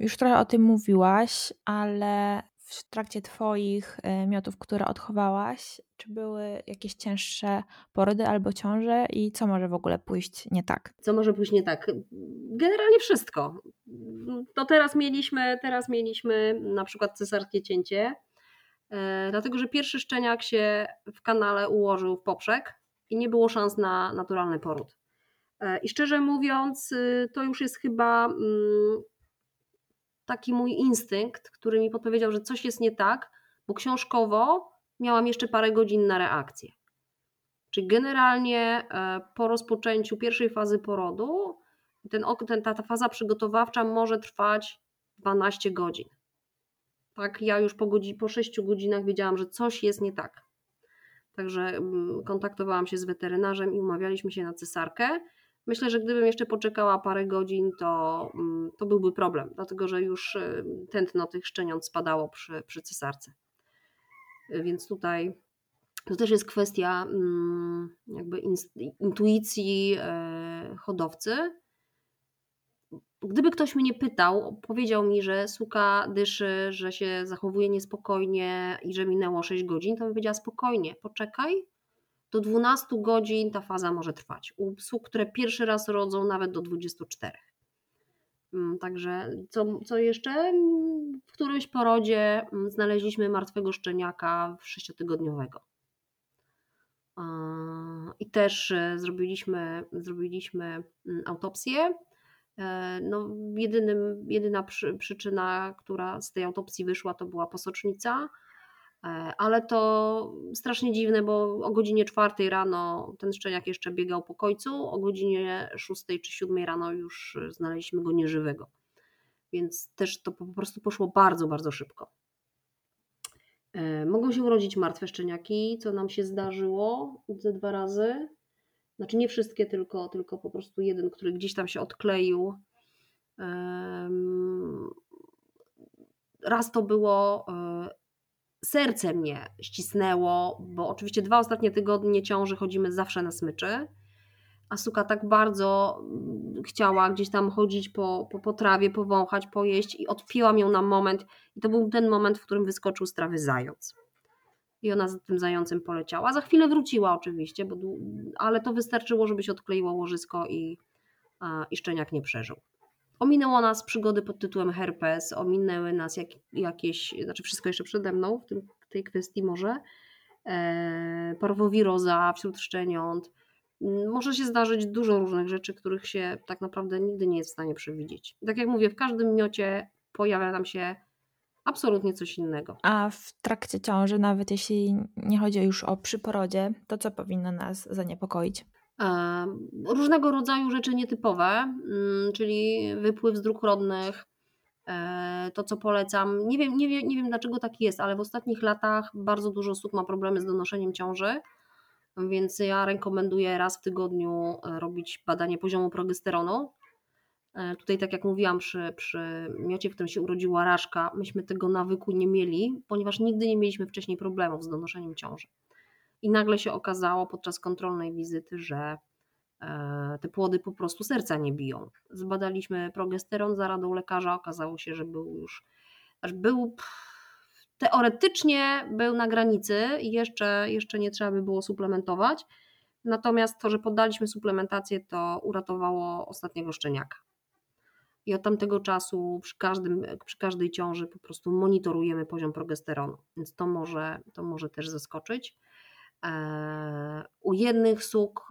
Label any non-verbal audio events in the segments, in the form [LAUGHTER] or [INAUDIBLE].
Już trochę o tym mówiłaś, ale w trakcie Twoich e, miotów, które odchowałaś, czy były jakieś cięższe porody albo ciąże i co może w ogóle pójść nie tak? Co może pójść nie tak? Generalnie wszystko. To teraz mieliśmy, teraz mieliśmy na przykład cesarskie cięcie, e, dlatego że pierwszy szczeniak się w kanale ułożył w poprzek i nie było szans na naturalny poród. E, I szczerze mówiąc, y, to już jest chyba mm, taki mój instynkt, który mi podpowiedział, że coś jest nie tak, bo książkowo miałam jeszcze parę godzin na reakcję. Czyli generalnie e, po rozpoczęciu pierwszej fazy porodu, ten, ten, ta, ta faza przygotowawcza może trwać 12 godzin. Tak, ja już po, godzin, po 6 godzinach wiedziałam, że coś jest nie tak. Także mm, kontaktowałam się z weterynarzem i umawialiśmy się na cesarkę. Myślę, że gdybym jeszcze poczekała parę godzin, to, mm, to byłby problem, dlatego że już y, tętno tych szczeniąt spadało przy, przy cesarce. Więc tutaj to też jest kwestia mm, jakby intuicji e, hodowcy. Gdyby ktoś mnie pytał, powiedział mi, że suka dyszy, że się zachowuje niespokojnie i że minęło 6 godzin, to bym powiedziała spokojnie, poczekaj, do 12 godzin ta faza może trwać. U psów, które pierwszy raz rodzą, nawet do 24. Mm, także co, co jeszcze? W którymś porodzie mm, znaleźliśmy martwego szczeniaka sześciotygodniowego. I też e, zrobiliśmy, zrobiliśmy mm, autopsję. E, no, jedynym, jedyna przy, przyczyna, która z tej autopsji wyszła, to była posocznica ale to strasznie dziwne, bo o godzinie 4 rano ten szczeniak jeszcze biegał po końcu, o godzinie 6 czy 7 rano już znaleźliśmy go nieżywego. Więc też to po prostu poszło bardzo, bardzo szybko. E, mogą się urodzić martwe szczeniaki, co nam się zdarzyło ze dwa razy. Znaczy nie wszystkie, tylko, tylko po prostu jeden, który gdzieś tam się odkleił. Raz to było e, serce mnie ścisnęło, bo oczywiście dwa ostatnie tygodnie ciąży chodzimy zawsze na smyczy, a suka tak bardzo mm, chciała gdzieś tam chodzić po, po, po trawie, powąchać, pojeść i odpięłam ją na moment i to był ten moment, w którym wyskoczył z trawy zając. I ona za tym zającem poleciała. Za chwilę wróciła oczywiście, bo, ale to wystarczyło, żeby się odkleiło łożysko i, i szczeniak nie przeżył. Ominęło nas przygody pod tytułem herpes, ominęły nas jak, jakieś, znaczy wszystko jeszcze przede mną w, tym, w tej kwestii może, e, parwowiroza wśród szczeniąt. Może się zdarzyć dużo różnych rzeczy, których się tak naprawdę nigdy nie jest w stanie przewidzieć. Tak jak mówię, w każdym miocie pojawia nam się absolutnie coś innego. A w trakcie ciąży, nawet jeśli nie chodzi już o przyporodzie, to co powinno nas zaniepokoić? Różnego rodzaju rzeczy nietypowe, mm, czyli wypływ z dróg rodnych, e, to co polecam. Nie wiem, nie, wiem, nie wiem dlaczego tak jest, ale w ostatnich latach bardzo dużo osób ma problemy z donoszeniem ciąży, więc ja rekomenduję raz w tygodniu e, robić badanie poziomu progesteronu. E, tutaj, tak jak mówiłam, przy, przy miocie, w którym się urodziła raszka, myśmy tego nawyku nie mieli, ponieważ nigdy nie mieliśmy wcześniej problemów z donoszeniem ciąży i nagle się okazało podczas kontrolnej wizyty, że e, te płody po prostu serca nie biją. Zbadaliśmy progesteron za radą lekarza, okazało się, że był już, aż był teoretycznie był na granicy i jeszcze, jeszcze nie trzeba by było suplementować. Natomiast to, że poddaliśmy suplementację, to uratowało ostatniego szczeniaka. I od tamtego czasu przy, każdym, przy każdej ciąży po prostu monitorujemy poziom progesteronu, więc to może, to może też zaskoczyć. E, u jednych suk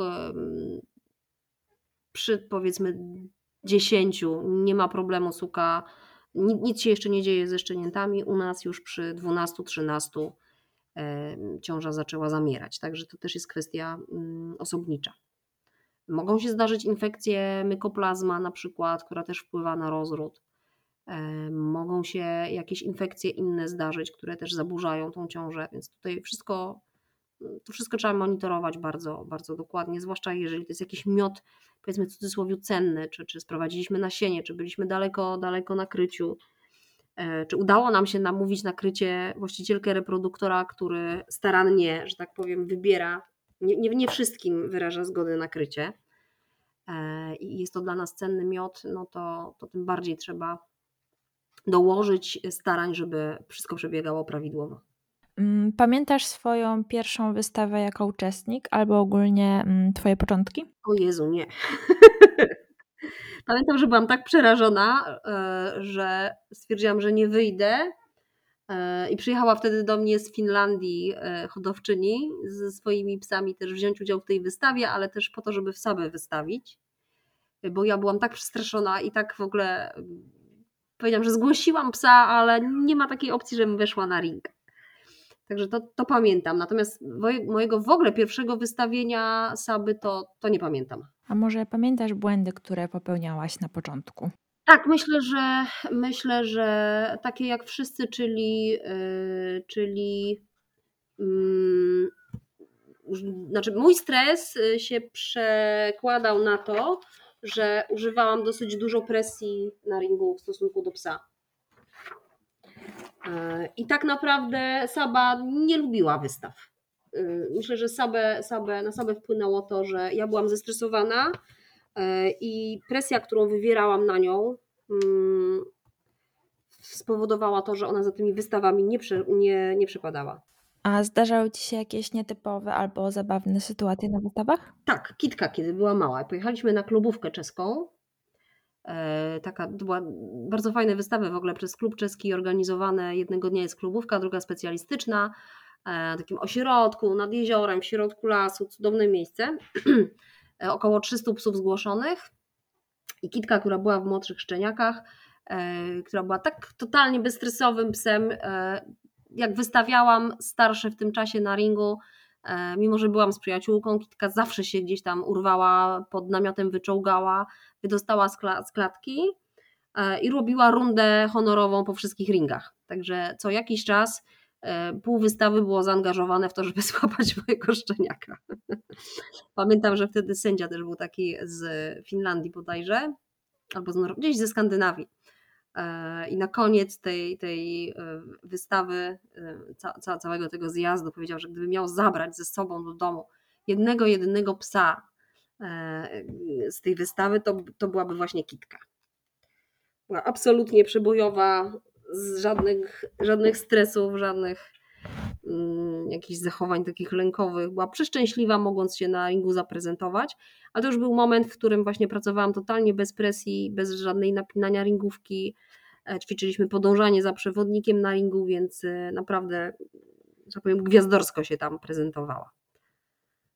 przy powiedzmy 10 nie ma problemu suka, nic się jeszcze nie dzieje ze szczeniętami, u nas już przy 12-13 ciąża zaczęła zamierać, także to też jest kwestia mm, osobnicza. Mogą się zdarzyć infekcje mykoplazma na przykład, która też wpływa na rozród. Mogą się jakieś infekcje inne zdarzyć, które też zaburzają tą ciążę, więc tutaj wszystko to wszystko trzeba monitorować bardzo, bardzo dokładnie, zwłaszcza jeżeli to jest jakiś miod, powiedzmy w cudzysłowie cenny, czy, czy sprowadziliśmy nasienie, czy byliśmy daleko, daleko na kryciu, e, czy udało nam się namówić na krycie właścicielkę reproduktora, który starannie, że tak powiem, wybiera, nie, nie, nie wszystkim wyraża zgodę na krycie e, i jest to dla nas cenny miod, no to, to tym bardziej trzeba dołożyć starań, żeby wszystko przebiegało prawidłowo. Mm, pamiętasz swoją pierwszą wystawę jako uczestnik albo ogólnie mm, Twoje początki? O Jezu, nie. [LAUGHS] Pamiętam, że byłam tak przerażona, e, że stwierdziłam, że nie wyjdę. E, I przyjechała wtedy do mnie z Finlandii e, hodowczyni ze swoimi psami też wziąć udział w tej wystawie, ale też po to, żeby w sobie wystawić. Bo ja byłam tak przestraszona i tak w ogóle powiedziałam, że zgłosiłam psa, ale nie ma takiej opcji, żebym weszła na ring. Także to, to pamiętam. Natomiast mojego w ogóle pierwszego wystawienia Saby to, to nie pamiętam. A może pamiętasz błędy, które popełniałaś na początku? Tak, myślę, że myślę, że takie jak wszyscy, czyli, yy, czyli yy, znaczy mój stres y, się przekładał na to, że używałam dosyć dużo presji na ringu w stosunku do psa. E, I tak naprawdę Saba nie lubiła wystaw. E, myślę, że Sabę, Sabę, na Sabę wpłynęło to, że ja byłam zestresowana e, i presja, którą wywierałam na nią, mm, spowodowała to, że ona za tymi wystawami nie, nie, nie przepadała. A zdarzały Ci się jakieś nietypowe albo zabawne sytuacje na wystawach? Tak, Kitka, kiedy była mała. Pojechaliśmy na klubówkę czeską taka, to była bardzo fajne wystawy w ogóle przez klub czeski organizowane. Jednego dnia jest klubówka, druga specjalistyczna, e, w takim ośrodku nad jeziorem, w środku lasu, cudowne miejsce. [CLEARS THROAT] E, około 300 psów zgłoszonych i Kitka, która była w młodszych szczeniakach, która była tak totalnie bezstresowym psem, jak wystawiałam starsze w tym czasie na ringu, mimo że byłam z przyjaciółką, Kitka zawsze się gdzieś tam urwała, pod namiotem wyczołgała, wydostała z klatki e, i robiła rundę honorową po wszystkich ringach. Także co jakiś czas e, pół wystawy było zaangażowane w to, żeby [LAUGHS] złapać mojego szczeniaka. Pamiętam, że wtedy sędzia też był taki z Finlandii bodajże, albo z, gdzieś ze Skandynawii. E, I na koniec tej, tej wystawy, ca, całego tego zjazdu powiedział, że gdyby miał zabrać ze sobą do domu jednego, jedynego psa, z tej wystawy, to, to byłaby właśnie Kitka. Była absolutnie przebojowa, z żadnych, żadnych stresów, żadnych mm, jakichś zachowań takich lękowych. Była przeszczęśliwa, mogąc się na ringu zaprezentować, ale to już był moment, w którym właśnie pracowałam totalnie bez presji, bez żadnej napinania ringówki. E, ćwiczyliśmy podążanie za przewodnikiem na ringu, więc e, naprawdę, że tak powiem, gwiazdorsko się tam prezentowała.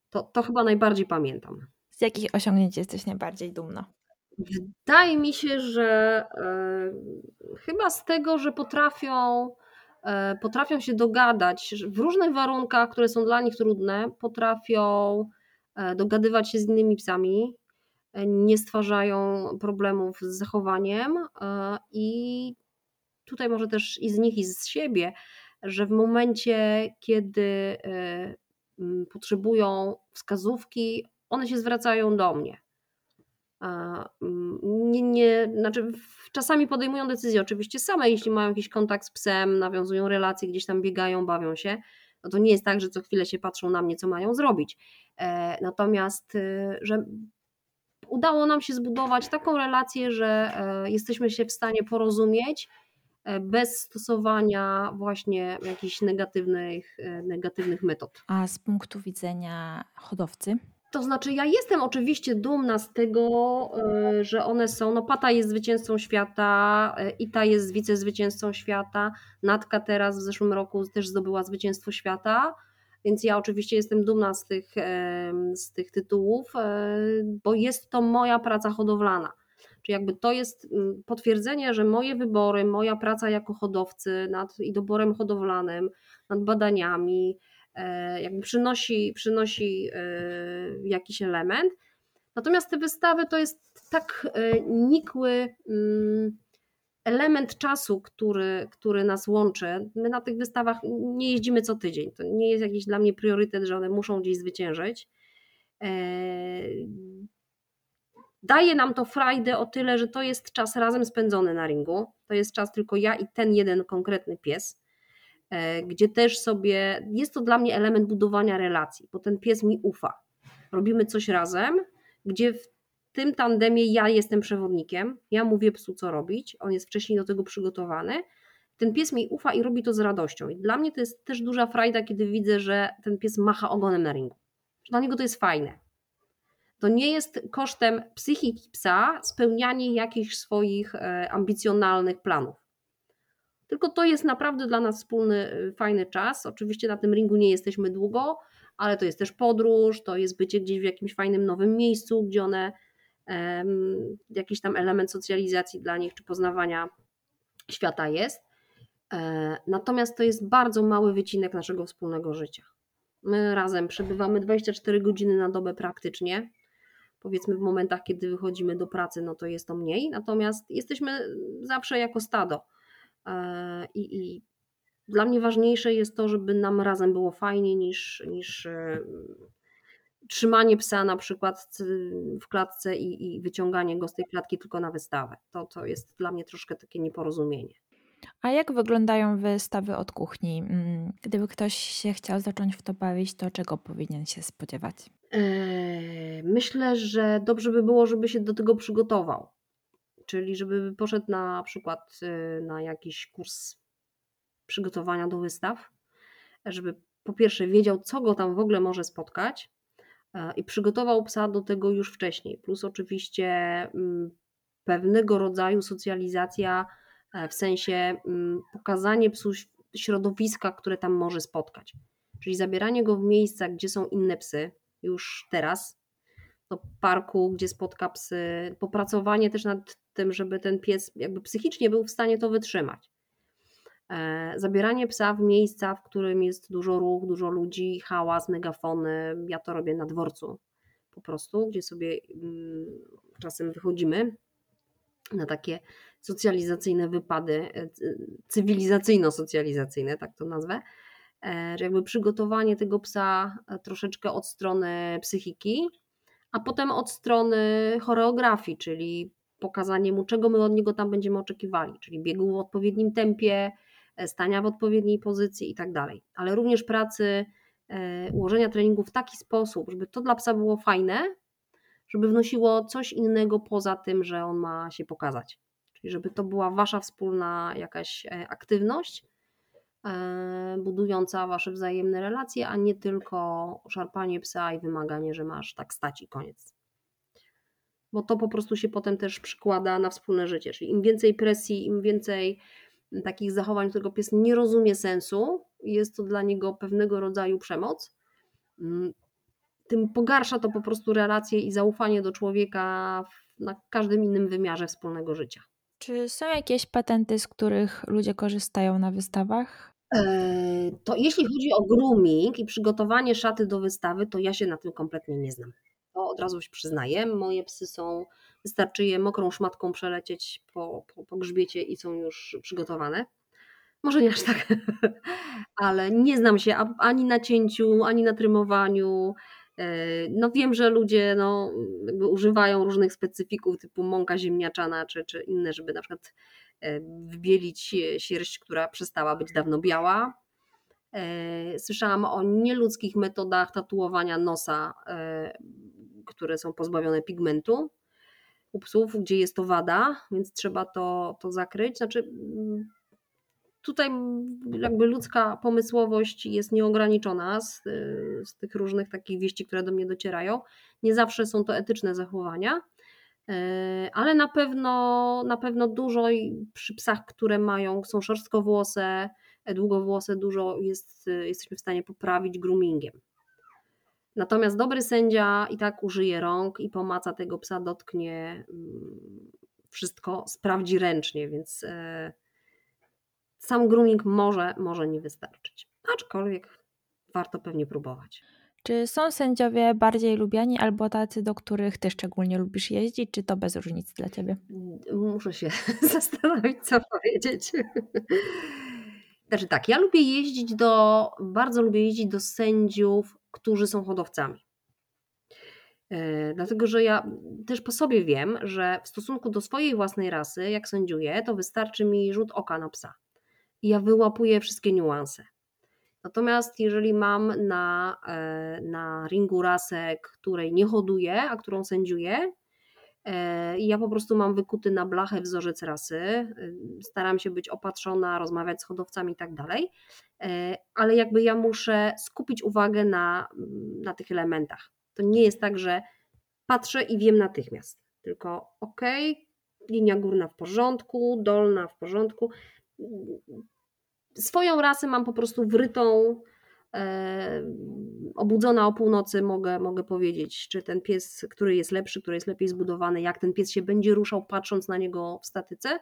To, to chyba najbardziej pamiętam. Jakich osiągnięć jesteś najbardziej dumna? Wydaje mi się, że e, chyba z tego, że potrafią, e, potrafią się dogadać w różnych warunkach, które są dla nich trudne, potrafią e, dogadywać się z innymi psami, nie stwarzają problemów z zachowaniem i tutaj może też i z nich, i z siebie, że w momencie, kiedy potrzebują wskazówki, one się zwracają do mnie. Mm, nie, nie, znaczy czasami podejmują decyzje oczywiście same, jeśli mają jakiś kontakt z psem, nawiązują relacje, gdzieś tam biegają, bawią się, no to nie jest tak, że co chwilę się patrzą na mnie, co mają zrobić. E, natomiast, y, że udało nam się zbudować taką relację, że e, jesteśmy się w stanie porozumieć e, bez stosowania właśnie jakichś negatywnych, negatywnych metod. A z punktu widzenia hodowcy, to znaczy, ja jestem oczywiście dumna z tego, e, że one są. No, Pata jest zwycięzcą świata, e, Ita jest wicezwycięzcą świata, Natka teraz w zeszłym roku też zdobyła zwycięstwo świata. Więc ja oczywiście jestem dumna z tych, e, z tych tytułów, bo jest to moja praca hodowlana. Czyli jakby to jest mm, potwierdzenie, że moje wybory, moja praca jako hodowcy nad i doborem hodowlanym, nad badaniami, jakby przynosi, przynosi e, jakiś element. Natomiast te wystawy to jest tak e, nikły mm, element czasu, który, który nas łączy. My na tych wystawach nie jeździmy co tydzień. To nie jest jakiś dla mnie priorytet, że one muszą gdzieś zwyciężyć. Daje nam to frajdę o tyle, że to jest czas razem spędzony na ringu. To jest czas tylko ja i ten jeden konkretny pies. E, gdzie też sobie jest to dla mnie element budowania relacji, bo ten pies mi ufa. Robimy coś razem, gdzie tym tandemie ja jestem przewodnikiem, ja mówię psu co robić, on jest wcześniej do tego przygotowany. Ten pies mi ufa i robi to z radością. I dla mnie to jest też duża frajda, kiedy widzę, że ten pies macha ogonem na ringu. Dla niego to jest fajne. To nie jest kosztem psychiki psa spełnianie jakichś swoich e, ambicjonalnych planów. Tylko to jest naprawdę dla nas wspólny, e, fajny czas. Oczywiście na tym ringu nie jesteśmy długo, ale to jest też podróż, to jest bycie gdzieś w jakimś fajnym nowym miejscu, gdzie one jakiś tam element socjalizacji dla nich czy poznawania świata jest. E, natomiast to jest bardzo mały wycinek naszego wspólnego życia. My razem przebywamy 24 godziny na dobę praktycznie. Powiedzmy w momentach, kiedy wychodzimy do pracy, no to jest to mniej. Natomiast jesteśmy zawsze jako stado. E, I, i dla mnie ważniejsze jest to, żeby nam razem było fajnie niż, niż e, trzymanie psa na przykład w klatce i, i wyciąganie go z tej klatki tylko na wystawę. To, to jest dla mnie troszkę takie nieporozumienie. A jak wyglądają wystawy od kuchni? Mm, gdyby ktoś się chciał zacząć w to bawić, to czego powinien się spodziewać? Eee, myślę, że dobrze by było, żeby się do tego przygotował. Czyli żeby poszedł na przykład y, na jakiś kurs przygotowania do wystaw, żeby po pierwsze wiedział, co go tam w ogóle może spotkać, E, i przygotował psa do tego już wcześniej. Plus oczywiście mm, pewnego rodzaju socjalizacja e, w sensie mm, pokazanie psu środowiska, które tam może spotkać. Czyli zabieranie go w miejsca, gdzie są inne psy, już teraz, do parku, gdzie spotka psy, popracowanie też nad tym, żeby ten pies jakby psychicznie był w stanie to wytrzymać. E, zabieranie psa w miejsca, w którym jest dużo ruch, dużo ludzi, hałas, megafony. Ja to robię na dworcu po prostu, gdzie sobie mm, czasem wychodzimy na takie socjalizacyjne wypady, e, cywilizacyjno-socjalizacyjne, tak to nazwę. E, że jakby przygotowanie tego psa troszeczkę od strony psychiki, a potem od strony choreografii, czyli pokazanie mu, czego my od niego tam będziemy oczekiwali, czyli biegu w odpowiednim tempie, E, stania w odpowiedniej pozycji i tak dalej. Ale również pracy, e, ułożenia treningu w taki sposób, żeby to dla psa było fajne, żeby wnosiło coś innego poza tym, że on ma się pokazać. Czyli żeby to była wasza wspólna jakaś e, aktywność, budująca wasze wzajemne relacje, a nie tylko szarpanie psa i wymaganie, że masz tak stać i koniec. Bo to po prostu się potem też przykłada na wspólne życie. Czyli im więcej presji, im więcej takich zachowań, którego pies nie rozumie sensu, jest to dla niego pewnego rodzaju przemoc, mm, tym pogarsza to po prostu relacje i zaufanie do człowieka na każdym innym wymiarze wspólnego życia. Czy są jakieś patenty, z których ludzie korzystają na wystawach? E, to jeśli chodzi o grooming i przygotowanie szaty do wystawy, to ja się na tym kompletnie nie znam. To od razu się przyznaję. Moje psy są Wystarczy je mokrą szmatką przelecieć po, po, po grzbiecie i są już przygotowane. Może nie aż tak, [LAUGHS] ale nie znam się ani na cięciu, ani na trymowaniu. E, no wiem, że ludzie no, używają różnych specyfików typu mąka ziemniaczana czy, czy inne, żeby na przykład e, wbielić sierść, która przestała być dawno biała. E, słyszałam o nieludzkich metodach tatuowania nosa, które są pozbawione pigmentu u psów, gdzie jest to wada, więc trzeba to, to zakryć. Znaczy, tutaj jakby ludzka pomysłowość jest nieograniczona z, z tych różnych takich wieści, które do mnie docierają. Nie zawsze są to etyczne zachowania, e, ale na pewno, na pewno dużo przy psach, które mają, są szorstkowłose, długowłose, dużo jest, jesteśmy w stanie poprawić groomingiem. Natomiast dobry sędzia i tak użyje rąk i pomaca tego psa, dotknie, mm, wszystko sprawdzi ręcznie, więc e, sam grooming może, może nie wystarczyć. Aczkolwiek warto pewnie próbować. Czy są sędziowie bardziej lubiani albo tacy, do których ty szczególnie lubisz jeździć, czy to bez różnicy dla ciebie? Muszę się [LAUGHS] zastanowić, co powiedzieć. [LAUGHS] Znaczy tak, ja lubię jeździć do, bardzo lubię jeździć do sędziów którzy są hodowcami. E, dlatego, że ja też po sobie wiem, że w stosunku do swojej własnej rasy, jak sędziuję, to wystarczy mi rzut oka na psa. I ja wyłapuję wszystkie niuanse. Natomiast jeżeli mam na, e, na ringu rasę, której nie hoduję, a którą sędziuję, I ja po prostu mam wykuty na blachę wzorzec rasy. Y, staram się być opatrzona, rozmawiać z hodowcami i tak dalej, e, ale jakby ja muszę skupić uwagę na, na tych elementach. To nie jest tak, że patrzę i wiem natychmiast, tylko ok, linia górna w porządku, dolna w porządku. Swoją rasę mam po prostu wrytą obudzona o północy mogę, mogę powiedzieć, czy ten pies, który jest lepszy, który jest lepiej zbudowany, jak ten pies się będzie ruszał, patrząc na niego w statyce.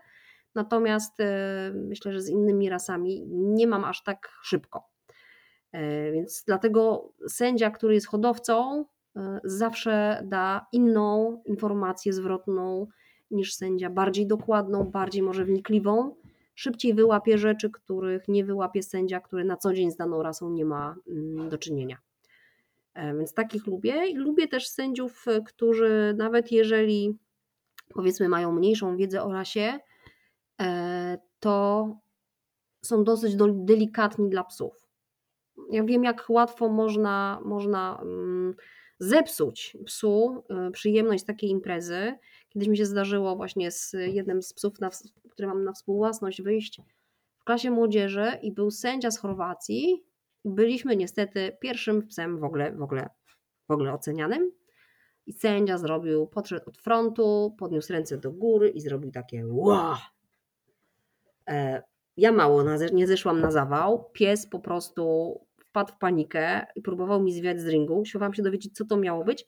Natomiast e, myślę, że z innymi rasami nie mam aż tak szybko. E, więc dlatego sędzia, który jest hodowcą, e, zawsze da inną informację zwrotną niż sędzia, bardziej dokładną, bardziej może wnikliwą szybciej wyłapie rzeczy, których nie wyłapie sędzia, który na co dzień z daną rasą nie ma mm, do czynienia. E, więc takich lubię. Lubię też sędziów, e, którzy nawet jeżeli powiedzmy mają mniejszą wiedzę o rasie, e, to są dosyć delikatni dla psów. Ja wiem, jak łatwo można, można mm, zepsuć psu przyjemność takiej imprezy. Kiedyś mi się zdarzyło właśnie z jednym z psów, na, który mam na współwłasność, wyjść w klasie młodzieży i był sędzia z Chorwacji. Byliśmy niestety pierwszym psem w ogóle, w ogóle, w ogóle ocenianym. I sędzia zrobił, podszedł od frontu, podniósł ręce do góry i zrobił takie wow. E, ja mało nie zeszłam na zawał. Pies po prostu wpadł w panikę i próbował mi zwiać z ringu. Siłowałam się dowiedzieć, co to miało być.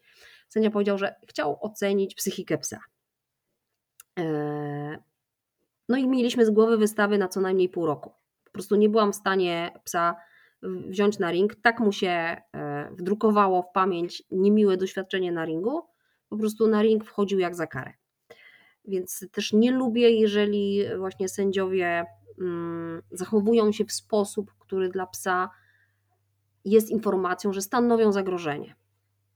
Sędzia powiedział, że chciał ocenić psychikę psa. E, no i mieliśmy z głowy wystawy na co najmniej pół roku. Po prostu nie byłam w stanie psa wziąć na ring. Tak mu się e, wdrukowało w pamięć niemiłe doświadczenie na ringu. Po prostu na ring wchodził jak za karę. Więc też nie lubię, jeżeli właśnie sędziowie mm, zachowują się w sposób, który dla psa jest informacją, że stanowią zagrożenie.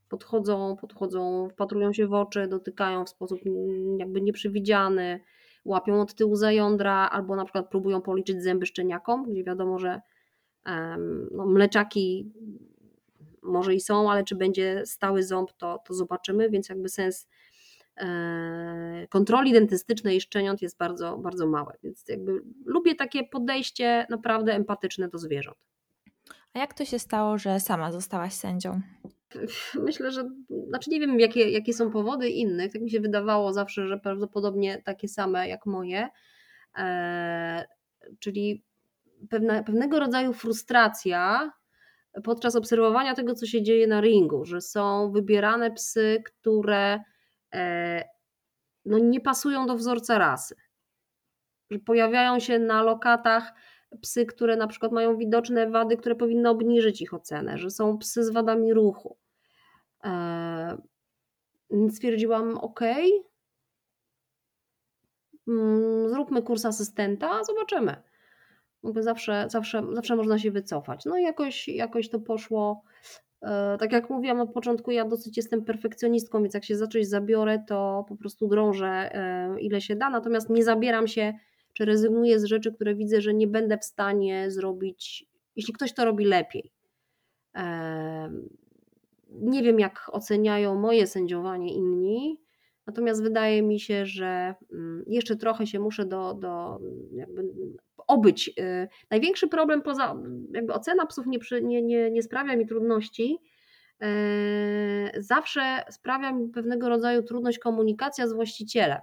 Podchodzą, podchodzą, wpatrują się w oczy, dotykają w sposób jakby nieprzewidziany, łapią od tyłu za jądra, albo na przykład próbują policzyć zęby szczeniakom, gdzie wiadomo, że no, mleczaki może i są, ale czy będzie stały ząb, to, to zobaczymy, więc jakby sens e, kontroli dentystycznej szczeniąt jest bardzo, bardzo mały. Więc jakby lubię takie podejście naprawdę empatyczne do zwierząt. A jak to się stało, że sama zostałaś sędzią? Myślę, że znaczy nie wiem, jakie, jakie są powody innych. Tak mi się wydawało zawsze, że prawdopodobnie takie same jak moje. E, czyli pewna, pewnego rodzaju frustracja podczas obserwowania tego, co się dzieje na ringu, że są wybierane psy, które e, no, nie pasują do wzorca rasy. Że pojawiają się na lokatach psy, które na przykład mają widoczne wady, które powinny obniżyć ich ocenę, że są psy z wadami ruchu. Eee, stwierdziłam, ok, mm, zróbmy kurs asystenta, zobaczymy. Zawsze, zawsze, zawsze można się wycofać. No i jakoś, jakoś to poszło. Eee, tak jak mówiłam na początku, ja dosyć jestem perfekcjonistką, więc jak się za coś zabiorę, to po prostu drążę eee, ile się da, natomiast nie zabieram się czy rezygnuję z rzeczy, które widzę, że nie będę w stanie zrobić, jeśli ktoś to robi lepiej. Nie wiem, jak oceniają moje sędziowanie inni, natomiast wydaje mi się, że mm, jeszcze trochę się muszę do, do obyć. Y, największy problem poza jakby ocena psów nie, nie, nie, nie sprawia mi trudności. Zawsze sprawia mi pewnego rodzaju trudność komunikacja z właścicielem.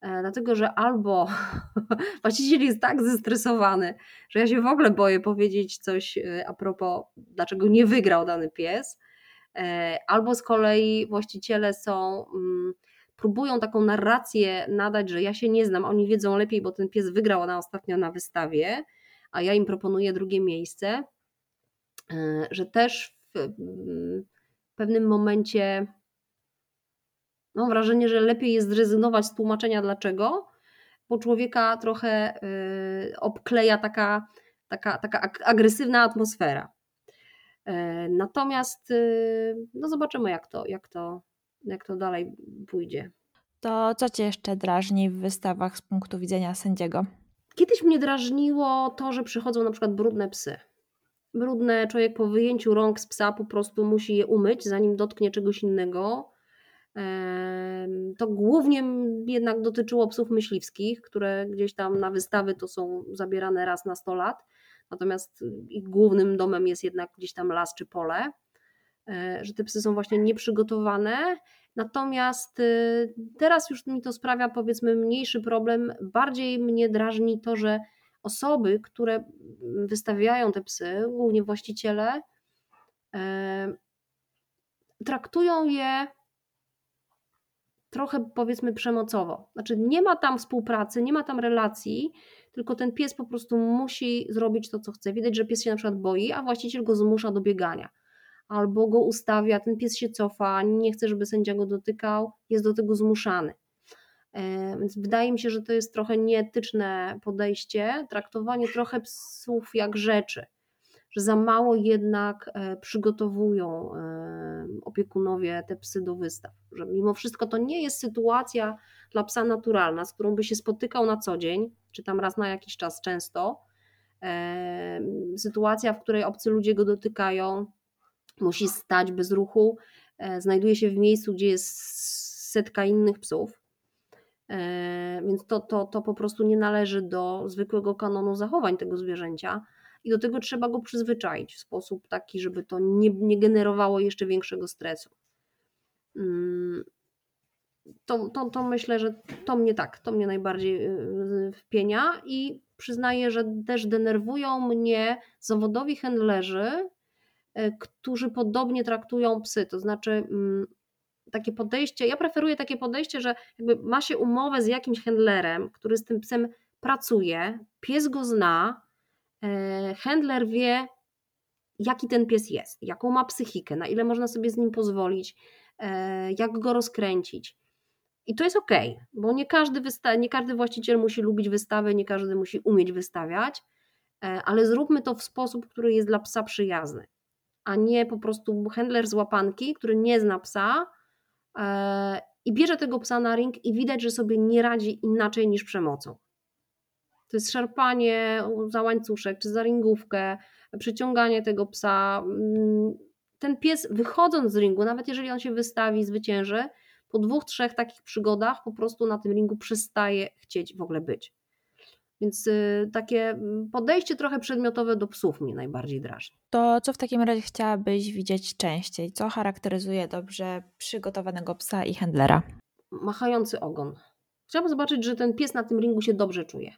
E, dlatego że albo [LAUGHS] właściciel jest tak zestresowany, że ja się w ogóle boję powiedzieć coś e, a propos, dlaczego nie wygrał dany pies, e, albo z kolei właściciele są, mm, próbują taką narrację nadać, że ja się nie znam, oni wiedzą lepiej, bo ten pies wygrał na ostatnio na wystawie, a ja im proponuję drugie miejsce, że też w pewnym momencie Mam wrażenie, że lepiej jest zrezygnować z tłumaczenia dlaczego, bo człowieka trochę y, obkleja taka, taka, taka agresywna atmosfera. E, natomiast y, no zobaczymy, jak to, jak, to, jak to dalej pójdzie. To co Cię jeszcze drażni w wystawach z punktu widzenia sędziego? Kiedyś mnie drażniło to, że przychodzą na przykład brudne psy. Brudne, człowiek po wyjęciu rąk z psa po prostu musi je umyć, zanim dotknie czegoś innego. To głównie jednak dotyczyło psów myśliwskich, które gdzieś tam na wystawy to są zabierane raz na 100 lat, natomiast ich głównym domem jest jednak gdzieś tam las czy pole, e, że te psy są właśnie nieprzygotowane. Natomiast y, teraz już mi to sprawia powiedzmy mniejszy problem. Bardziej mnie drażni to, że osoby, które wystawiają te psy, głównie właściciele, traktują je trochę powiedzmy przemocowo. Znaczy nie ma tam współpracy, nie ma tam relacji, tylko ten pies po prostu musi zrobić to, co chce. Widać, że pies się na przykład boi, a właściciel go zmusza do biegania. Albo go ustawia, ten pies się cofa, nie chce, żeby sędzia go dotykał, jest do tego zmuszany. E, więc wydaje mi się, że to jest trochę nieetyczne podejście, traktowanie trochę psów jak rzeczy że za mało jednak e, przygotowują e, opiekunowie te psy do wystaw. Że mimo wszystko to nie jest sytuacja dla psa naturalna, z którą by się spotykał na co dzień, czy tam raz na jakiś czas często. E, sytuacja, w której obcy ludzie go dotykają, musi stać bez ruchu, znajduje się w miejscu, gdzie jest setka innych psów. Więc to, to, to po prostu nie należy do zwykłego kanonu zachowań tego zwierzęcia i do tego trzeba go przyzwyczaić w sposób taki, żeby to nie, nie generowało jeszcze większego stresu. Mm, to, to, to myślę, że to mnie tak, to mnie najbardziej y, wpienia i przyznaję, że też denerwują mnie zawodowi handlerzy, y, którzy podobnie traktują psy, to znaczy mm, takie podejście, ja preferuję takie podejście, że jakby ma się umowę z jakimś handlerem, który z tym psem pracuje, pies go zna, handler wie, jaki ten pies jest, jaką ma psychikę, na ile można sobie z nim pozwolić, e, jak go rozkręcić. I to jest ok, bo nie każdy, wysta- nie każdy właściciel musi lubić wystawy, nie każdy musi umieć wystawiać, e, ale zróbmy to w sposób, który jest dla psa przyjazny, a nie po prostu handler z łapanki, który nie zna psa i bierze tego psa na ring i widać, że sobie nie radzi inaczej niż przemocą. To jest szarpanie za łańcuszek czy za ringówkę, przyciąganie tego psa. Mm, ten pies wychodząc z ringu, nawet jeżeli on się wystawi, zwycięży, po dwóch, trzech takich przygodach po prostu na tym ringu przestaje chcieć w ogóle być. Więc y, takie mm, podejście trochę przedmiotowe do psów mnie najbardziej drażni. To co w takim razie chciałabyś widzieć częściej? Co charakteryzuje dobrze przygotowanego psa i handlera? Machający ogon. Chciałabym zobaczyć, że ten pies na tym ringu się dobrze czuje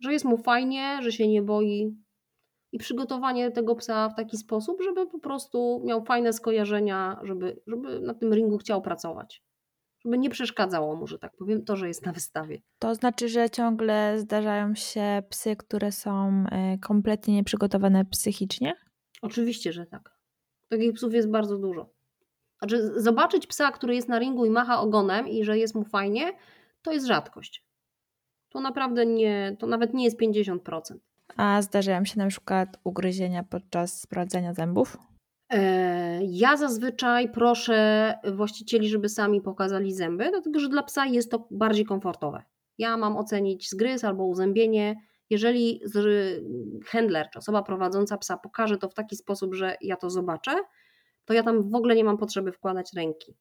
że jest mu fajnie, że się nie boi. I przygotowanie tego psa w taki sposób, żeby po prostu miał fajne skojarzenia, żeby, żeby na tym ringu chciał pracować. Żeby nie przeszkadzało mu, że tak powiem, to, że jest na wystawie. To znaczy, że ciągle zdarzają się psy, które są e, kompletnie nieprzygotowane psychicznie? Oczywiście, że tak. Takich psów jest bardzo dużo. Znaczy, zobaczyć psa, który jest na ringu i macha ogonem i że jest mu fajnie, to jest rzadkość to naprawdę nie, to nawet nie jest 50%. A zdarzają się na przykład ugryzienia podczas sprawdzania zębów? E, ja zazwyczaj proszę właścicieli, żeby sami pokazali zęby, dlatego że dla psa jest to bardziej komfortowe. Ja mam ocenić zgryz albo uzębienie. Jeżeli handler czy osoba prowadząca psa pokaże to w taki sposób, że ja to zobaczę, to ja tam w ogóle nie mam potrzeby wkładać ręki.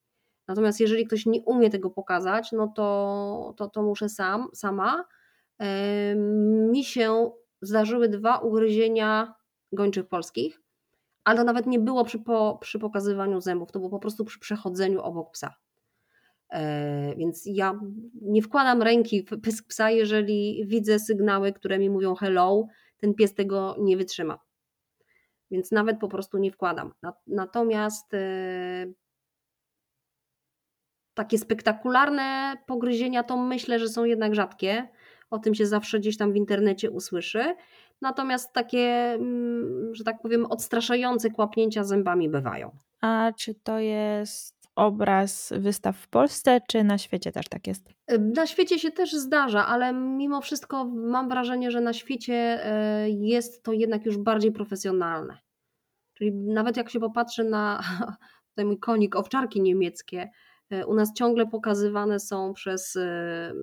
Natomiast jeżeli ktoś nie umie tego pokazać, no to, to, to muszę sam, sama. Mi się zdarzyły dwa ugryzienia gończych polskich, ale to nawet nie było przy, po, przy pokazywaniu zębów, to było po prostu przy przechodzeniu obok psa. E, więc ja nie wkładam ręki w pysk psa, jeżeli widzę sygnały, które mi mówią hello, ten pies tego nie wytrzyma. Więc nawet po prostu nie wkładam. Natomiast e, takie spektakularne pogryzienia to myślę, że są jednak rzadkie. O tym się zawsze gdzieś tam w internecie usłyszy. Natomiast takie, mm, że tak powiem, odstraszające kłapnięcia zębami bywają. A czy to jest obraz wystaw w Polsce, czy na świecie też tak jest? Na świecie się też zdarza, ale mimo wszystko mam wrażenie, że na świecie e, jest to jednak już bardziej profesjonalne. Czyli nawet jak się popatrzy na [LAUGHS] tutaj mój konik, owczarki niemieckie, u nas ciągle pokazywane są przez e,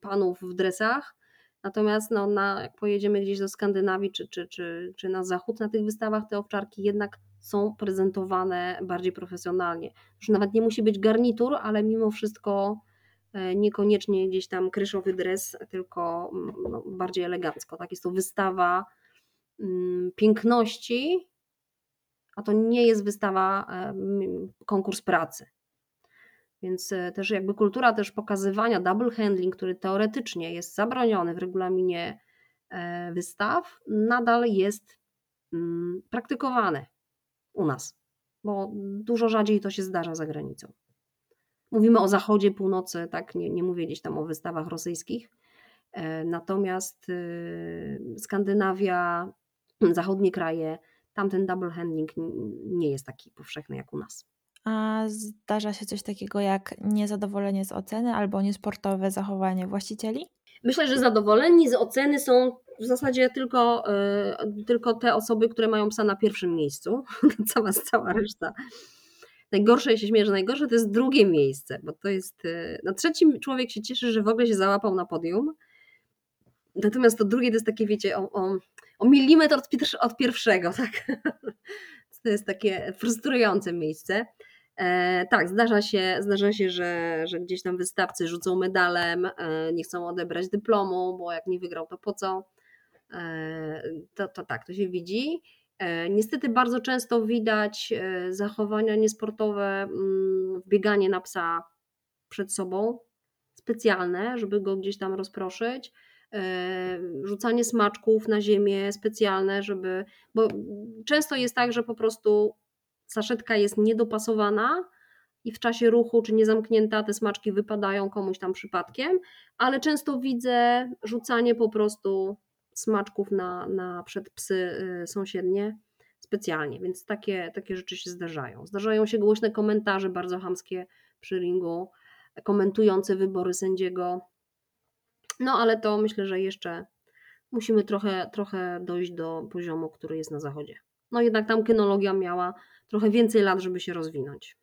panów w dresach, natomiast no, na, jak pojedziemy gdzieś do Skandynawii czy, czy, czy, czy na zachód na tych wystawach, te owczarki jednak są prezentowane bardziej profesjonalnie. Już nawet nie musi być garnitur, ale mimo wszystko e, niekoniecznie gdzieś tam kryszowy dres, tylko no, bardziej elegancko. Tak? Jest to wystawa mm, piękności, a to nie jest wystawa, e, konkurs pracy. Więc e, też jakby kultura też pokazywania double handling, który teoretycznie jest zabroniony w regulaminie wystaw, nadal jest mm, praktykowany u nas, bo dużo rzadziej to się zdarza za granicą. Mówimy o zachodzie, północy, tak, nie, nie mówię gdzieś tam o wystawach rosyjskich. E, natomiast y, Skandynawia, zachodnie kraje, tamten double handling nie jest taki powszechny jak u nas. A zdarza się coś takiego jak niezadowolenie z oceny albo niesportowe zachowanie właścicieli? Myślę, że zadowoleni z oceny są w zasadzie tylko, y, tylko te osoby, które mają psa na pierwszym miejscu. [LAUGHS] cała, cała reszta. Najgorsze, jeśli śmieję, że najgorsze to jest drugie miejsce, bo to jest. Y, na trzecim człowiek się cieszy, że w ogóle się załapał na podium. Natomiast to drugie to jest takie, wiecie, o, o, o milimetr od, od pierwszego, [LAUGHS] tak? To jest takie frustrujące miejsce. E, tak, zdarza się, zdarza się że, że gdzieś tam wystawcy rzucą medalem, e, nie chcą odebrać dyplomu, bo jak nie wygrał, to po co? E, to, to tak, to się widzi. Niestety bardzo często widać zachowania niesportowe, mm, wbieganie na psa przed sobą, specjalne, żeby go gdzieś tam rozproszyć, rzucanie smaczków na ziemię specjalne, żeby, bo często jest tak, że po prostu saszetka jest niedopasowana i w czasie ruchu czy niezamknięta te smaczki wypadają komuś tam przypadkiem, ale często widzę rzucanie po prostu smaczków na, na przed psy y, sąsiednie specjalnie, więc takie, takie rzeczy się zdarzają. Zdarzają się głośne komentarze bardzo hamskie przy ringu, komentujące wybory sędziego. No ale to myślę, że jeszcze musimy trochę, trochę dojść do poziomu, który jest na zachodzie. No jednak tam kynologia miała trochę więcej lat, żeby się rozwinąć.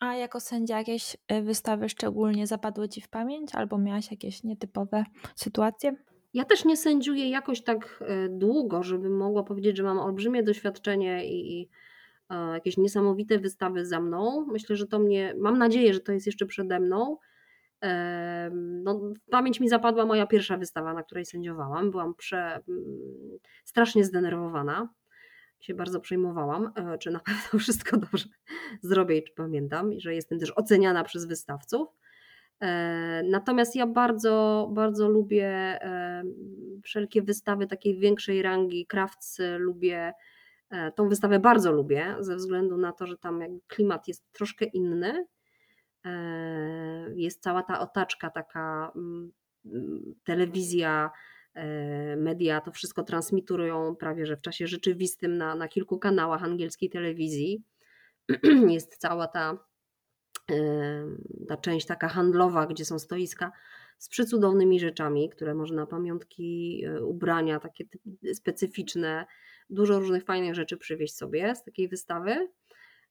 A jako sędzia jakieś y, wystawy szczególnie zapadły Ci w pamięć albo miałaś jakieś nietypowe sytuacje? Ja też nie sędziuję jakoś tak e, długo, żebym mogła powiedzieć, że mam olbrzymie doświadczenie i, i e, jakieś niesamowite wystawy za mną. Myślę, że to mnie, mam nadzieję, że to jest jeszcze przede mną. No, w pamięć mi zapadła moja pierwsza wystawa, na której sędziowałam. Byłam prze, strasznie zdenerwowana. Się bardzo przejmowałam, e, czy na [LAUGHS] pewno wszystko dobrze zrobię i czy pamiętam, i że jestem też oceniana przez wystawców. E, natomiast ja bardzo, bardzo lubię e, wszelkie wystawy takiej większej rangi, Crafts lubię, tą wystawę bardzo lubię, ze względu na to, że tam klimat jest troszkę inny. Jest cała ta otaczka, taka mm, mm, telewizja, media, to wszystko transmitują prawie że w czasie rzeczywistym na, na kilku kanałach angielskiej telewizji. [CLEARS THROAT] Jest cała ta ta część taka handlowa, gdzie są stoiska z przecudownymi rzeczami, które można pamiątki, e, ubrania takie specyficzne, dużo różnych fajnych rzeczy przywieźć sobie z takiej wystawy.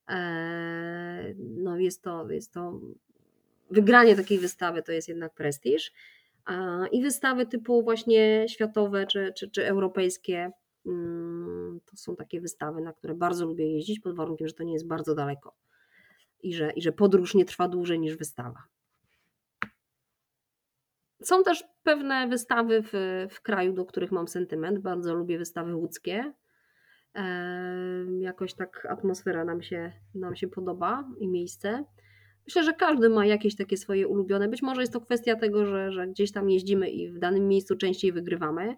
E, no jest to, jest to wygranie takiej wystawy to jest jednak prestiż. I wystawy typu właśnie światowe czy, czy, czy europejskie mm, to są takie wystawy, na które bardzo lubię jeździć, pod warunkiem, że to nie jest bardzo daleko i że, i że podróż nie trwa dłużej niż wystawa. Są też pewne wystawy w, w kraju, do których mam sentyment. Bardzo lubię wystawy łódzkie. E, jakoś tak atmosfera nam się, nam się podoba i miejsce. Myślę, że każdy ma jakieś takie swoje ulubione. Być może jest to kwestia tego, że, że gdzieś tam jeździmy i w danym miejscu częściej wygrywamy.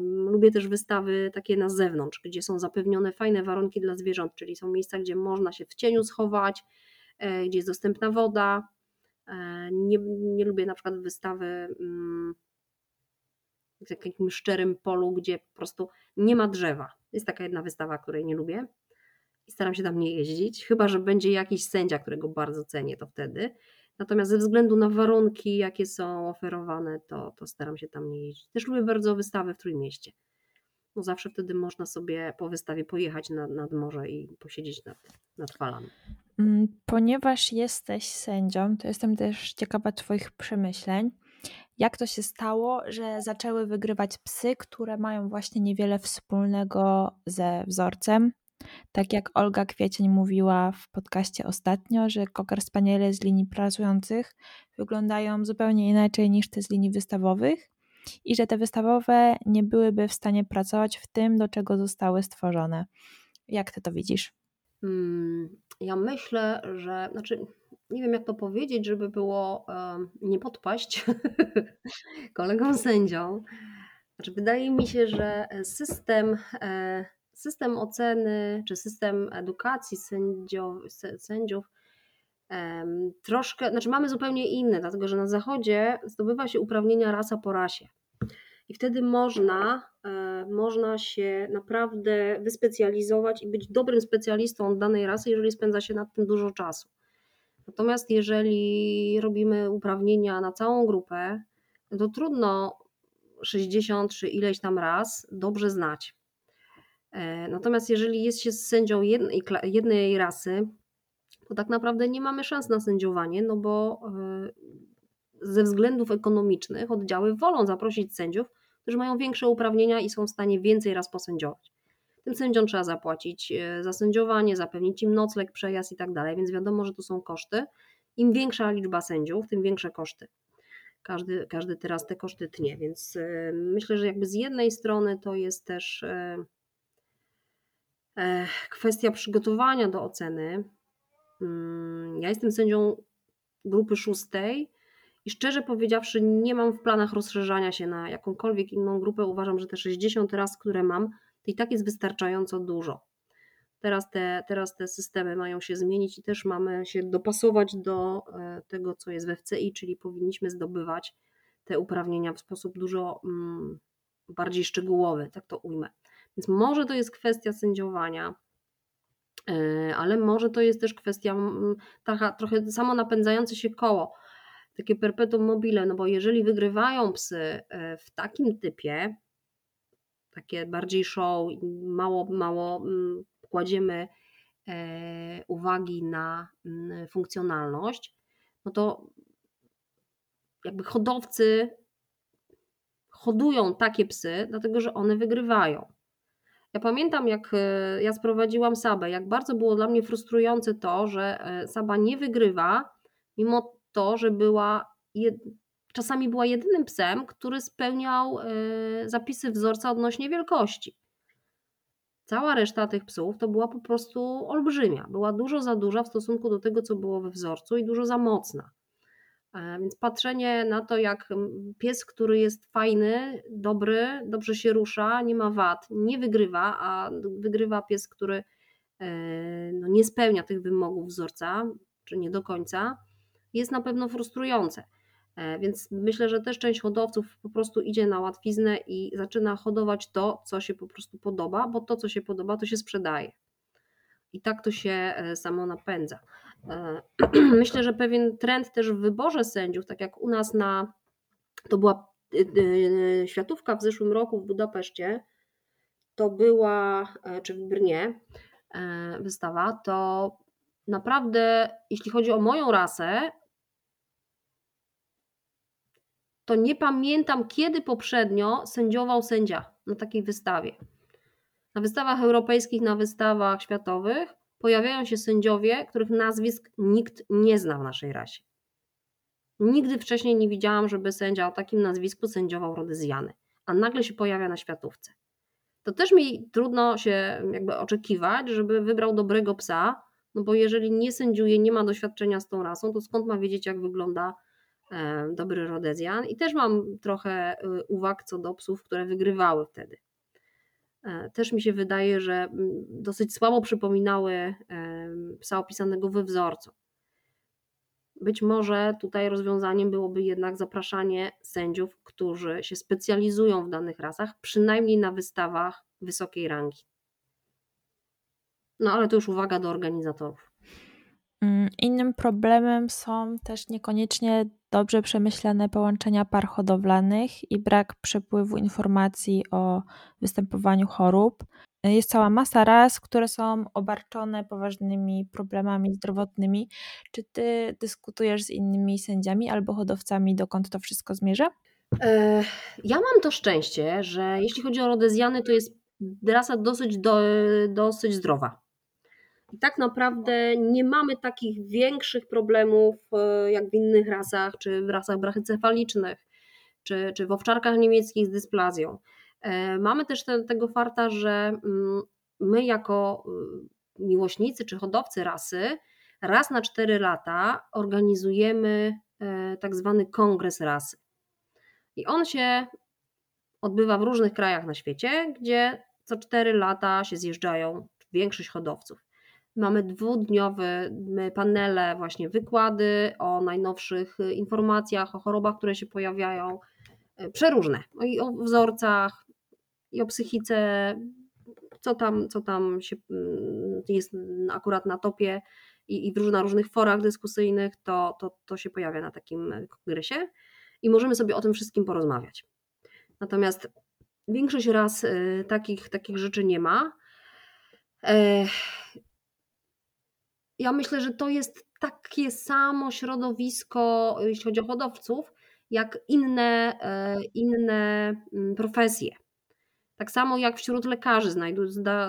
Lubię też wystawy takie na zewnątrz, gdzie są zapewnione fajne warunki dla zwierząt, czyli są miejsca, gdzie można się w cieniu schować, e, gdzie jest dostępna woda. E, nie, nie lubię na przykład wystawy mm, w takim szczerym polu, gdzie po prostu nie ma drzewa. Jest taka jedna wystawa, której nie lubię i staram się tam nie jeździć, chyba że będzie jakiś sędzia, którego bardzo cenię, to wtedy. Natomiast ze względu na warunki, jakie są oferowane, to, to staram się tam nie jeździć. Też lubię bardzo wystawy w Trójmieście. No zawsze wtedy można sobie po wystawie pojechać nad, nad morze i posiedzieć nad, nad falami. Mm, ponieważ jesteś sędzią, to jestem też ciekawa Twoich przemyśleń. Jak to się stało, że zaczęły wygrywać psy, które mają właśnie niewiele wspólnego ze wzorcem? Tak jak Olga Kwiecień mówiła w podcaście ostatnio, że Cocker Spaniele z linii pracujących wyglądają zupełnie inaczej niż te z linii wystawowych i że te wystawowe nie byłyby w stanie pracować w tym, do czego zostały stworzone. Jak ty to widzisz? Hmm, ja myślę, że, znaczy, nie wiem jak to powiedzieć, żeby było nie podpaść [LAUGHS] kolegom sędziom. Znaczy, wydaje mi się, że system, e, system oceny czy system edukacji sędziów, troszkę, znaczy mamy zupełnie inny, dlatego że na zachodzie zdobywa się uprawnienia rasa po rasie. I wtedy można, e, można się naprawdę wyspecjalizować i być dobrym specjalistą danej rasy, jeżeli spędza się nad tym dużo czasu. Natomiast jeżeli robimy uprawnienia na całą grupę, to trudno 60 czy ileś tam raz dobrze znać. E, natomiast jeżeli jest się sędzią jednej, rasy, to tak naprawdę nie mamy szans na sędziowanie, no bo e, ze względów ekonomicznych oddziały wolą zaprosić sędziów, którzy mają większe uprawnienia i są w stanie więcej raz posędziować. Tym sędziom trzeba zapłacić e, za sędziowanie, zapewnić im nocleg, przejazd i tak dalej, więc wiadomo, że to są koszty. Im większa liczba sędziów, tym większe koszty. Każdy, każdy teraz te koszty tnie, więc myślę, że jakby z jednej strony to jest też kwestia przygotowania do oceny. Mm, ja jestem sędzią grupy szóstej i szczerze powiedziawszy, nie mam w planach rozszerzania się na jakąkolwiek inną grupę. Uważam, że te 60 raz, które mam, to i tak jest wystarczająco dużo. Teraz te, teraz te systemy mają się zmienić i też mamy się dopasować do e, tego, co jest we FCI, czyli powinniśmy zdobywać te uprawnienia w sposób dużo mm, bardziej szczegółowy, tak to ujmę. Więc może to jest kwestia sędziowania, e, ale może to jest też kwestia taka trochę samo napędzające się koło takie perpetuum mobile, no bo jeżeli wygrywają psy e, w takim typie, takie bardziej show, mało, mało kładziemy e, uwagi na funkcjonalność, no to jakby hodowcy hodują takie psy, dlatego że one wygrywają. Ja pamiętam, jak e, ja sprowadziłam Sabę, jak bardzo było dla mnie frustrujące to, że Saba nie wygrywa, mimo to, że była jed... czasami była jedynym psem, który spełniał e, zapisy wzorca odnośnie wielkości. Cała reszta tych psów to była po prostu olbrzymia. Była dużo za duża w stosunku do tego, co było we wzorcu i dużo za mocna. E, więc patrzenie na to, jak pies, który jest fajny, dobry, dobrze się rusza, nie ma wad, nie wygrywa, a wygrywa pies, który e, no, nie spełnia tych wymogów wzorca, czy nie do końca, jest na pewno frustrujące. E, więc myślę, że też część hodowców po prostu idzie na łatwiznę i zaczyna hodować to, co się po prostu podoba, bo to, co się podoba, to się sprzedaje. I tak to się e, samo napędza. E, [CLEARS THROAT] myślę, że pewien trend też w wyborze sędziów, tak jak u nas na. To była światówka w zeszłym roku w Budapeszcie, to była, czy w Brnie wystawa, to naprawdę, jeśli chodzi o moją rasę, to nie pamiętam, kiedy poprzednio sędziował sędzia na takiej wystawie. Na wystawach europejskich, na wystawach światowych pojawiają się sędziowie, których nazwisk nikt nie zna w naszej rasie. Nigdy wcześniej nie widziałam, żeby sędzia o takim nazwisku sędziował Rodyzjany, a nagle się pojawia na światówce. To też mi trudno się jakby oczekiwać, żeby wybrał dobrego psa, no bo jeżeli nie sędziuje, nie ma doświadczenia z tą rasą, to skąd ma wiedzieć, jak wygląda e, dobry Rodezjan? I też mam trochę y, uwag co do psów, które wygrywały wtedy. E, też mi się wydaje, że mm, dosyć słabo przypominały psa opisanego we wzorcu. Być może tutaj rozwiązaniem byłoby jednak zapraszanie sędziów, którzy się specjalizują w danych rasach, przynajmniej na wystawach wysokiej rangi. No ale to już uwaga do organizatorów. Mm, innym problemem są też niekoniecznie dobrze przemyślane połączenia par hodowlanych i brak przepływu informacji o występowaniu chorób. Jest cała masa ras, które są obarczone poważnymi problemami zdrowotnymi. Czy ty dyskutujesz z innymi sędziami albo hodowcami, dokąd to wszystko zmierza? E, ja mam to szczęście, że jeśli chodzi o rodezjany, to jest rasa dosyć, do, dosyć zdrowa. I tak naprawdę nie mamy takich większych problemów e, jak w innych rasach, czy w rasach brachycefalicznych, czy, czy w owczarkach niemieckich z dysplazją. E, mamy też te, tego farta, że mm, my jako y, miłośnicy czy hodowcy rasy raz na 4 lata organizujemy e, tak zwany kongres rasy. I on się odbywa w różnych krajach na świecie, gdzie co 4 lata się zjeżdżają większość hodowców. Mamy dwudniowe panele, właśnie wykłady o najnowszych informacjach, o chorobach, które się pojawiają, e, przeróżne. No I o wzorcach, i o psychice, co tam, co tam się, mm, jest akurat na topie i, i na różnych forach dyskusyjnych, to, to, to się pojawia na takim kongresie i możemy sobie o tym wszystkim porozmawiać. Natomiast większość raz y, takich, takich rzeczy nie ma. E, ja myślę, że to jest takie samo środowisko, jeśli chodzi o hodowców, jak inne, e, inne mm, profesje. Tak samo jak wśród lekarzy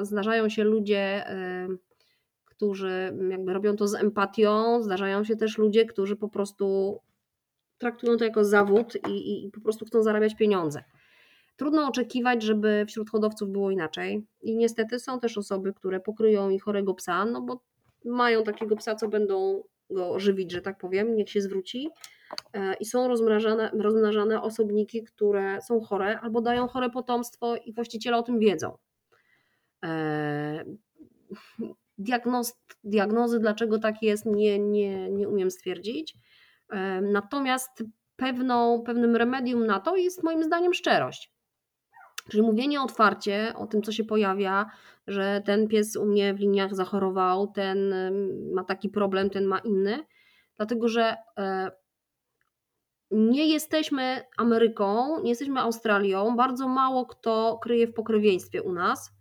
zdarzają się ludzie, którzy jakby robią to z empatią, zdarzają się też ludzie, którzy po prostu traktują to jako zawód i, i po prostu chcą zarabiać pieniądze. Trudno oczekiwać, żeby wśród hodowców było inaczej. I niestety są też osoby, które pokryją i chorego psa, no bo mają takiego psa, co będą go żywić, że tak powiem, niech się zwróci. E, I są rozmnażane, osobniki, które są chore albo dają chore potomstwo i właściciele o tym wiedzą. E, diagnoz, diagnozy, dlaczego tak jest, nie, nie, nie umiem stwierdzić. E, natomiast pewną, pewnym remedium na to jest moim zdaniem szczerość. Czyli mówienie otwarcie o tym, co się pojawia, że ten pies u mnie w liniach zachorował, ten ma taki problem, ten ma inny, dlatego że e, nie jesteśmy Ameryką, nie jesteśmy Australią, bardzo mało kto kryje w pokrewieństwie u nas.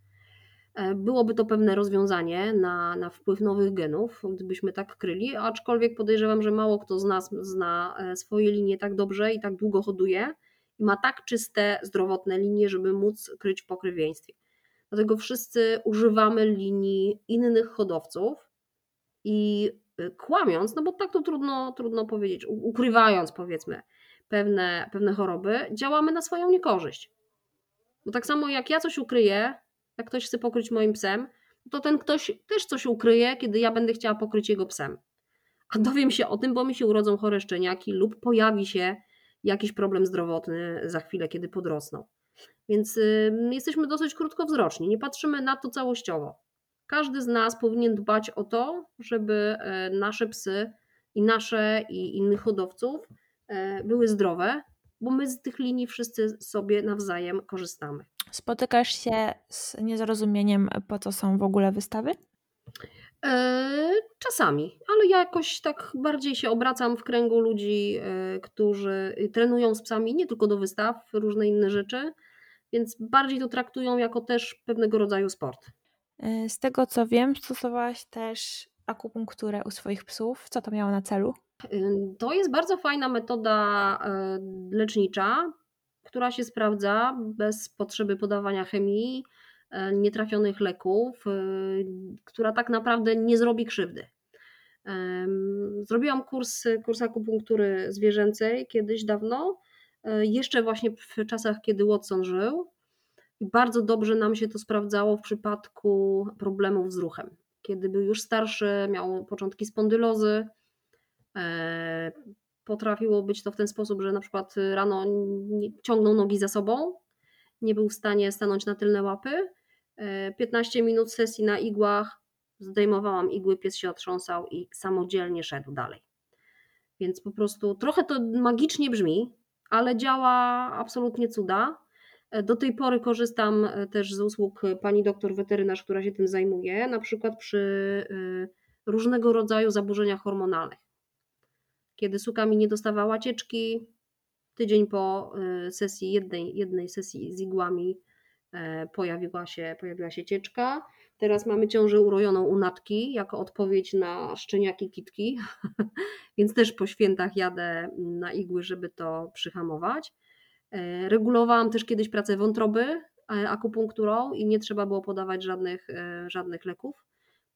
E, byłoby to pewne rozwiązanie na, na wpływ nowych genów, gdybyśmy tak kryli, aczkolwiek podejrzewam, że mało kto z nas zna e, swoje linie tak dobrze i tak długo hoduje i ma tak czyste, zdrowotne linie, żeby móc kryć w pokrewieństwie. Dlatego wszyscy używamy linii innych hodowców i y, kłamiąc, no bo tak to trudno, trudno powiedzieć, ukrywając powiedzmy pewne, pewne choroby, działamy na swoją niekorzyść. Bo tak samo jak ja coś ukryję, jak ktoś chce pokryć moim psem, to ten ktoś też coś ukryje, kiedy ja będę chciała pokryć jego psem. A dowiem się o tym, bo mi się urodzą chore szczeniaki lub pojawi się jakiś problem zdrowotny za chwilę, kiedy podrosną. Więc y, jesteśmy dosyć krótkowzroczni, nie patrzymy na to całościowo. Każdy z nas powinien dbać o to, żeby e, nasze psy i nasze i innych hodowców e, były zdrowe, bo my z tych linii wszyscy sobie nawzajem korzystamy. Spotykasz się z niezrozumieniem, po co są w ogóle wystawy? E, czasami, ale ja jakoś tak bardziej się obracam w kręgu ludzi, e, którzy trenują z psami nie tylko do wystaw, różne inne rzeczy, więc bardziej to traktują jako też pewnego rodzaju sport. E, z tego co wiem, stosowałaś też akupunkturę u swoich psów. Co to miało na celu? To jest bardzo fajna metoda lecznicza, która się sprawdza bez potrzeby podawania chemii nietrafionych leków, e, która tak naprawdę nie zrobi krzywdy. Zrobiłam kurs, kurs akupunktury zwierzęcej kiedyś dawno, e, jeszcze właśnie w czasach, kiedy Watson żył. Bardzo dobrze nam się to sprawdzało w przypadku problemów z ruchem. Kiedy był już starszy, miał początki spondylozy, potrafiło być to w ten sposób, że na przykład rano ciągnął nogi za sobą, nie był w stanie stanąć na tylne łapy. 15 e, minut sesji na igłach, zdejmowałam igły, pies się otrząsał i samodzielnie szedł dalej. Więc po prostu trochę to magicznie brzmi, ale działa absolutnie cuda. E, do tej pory korzystam e, też z usług pani doktor weterynarz, która się tym zajmuje, na przykład przy różnego rodzaju zaburzeniach hormonalnych. Kiedy suka mi nie dostawała cieczki, tydzień po sesji jednej, jednej sesji z igłami pojawiła się, pojawiła się cieczka. Teraz mamy ciążę urojoną u natki jako odpowiedź na szczeniaki kitki, [LAUGHS] więc też po świętach jadę na igły, żeby to przyhamować. E, regulowałam też kiedyś pracę wątroby akupunkturą i nie trzeba było podawać żadnych, żadnych leków.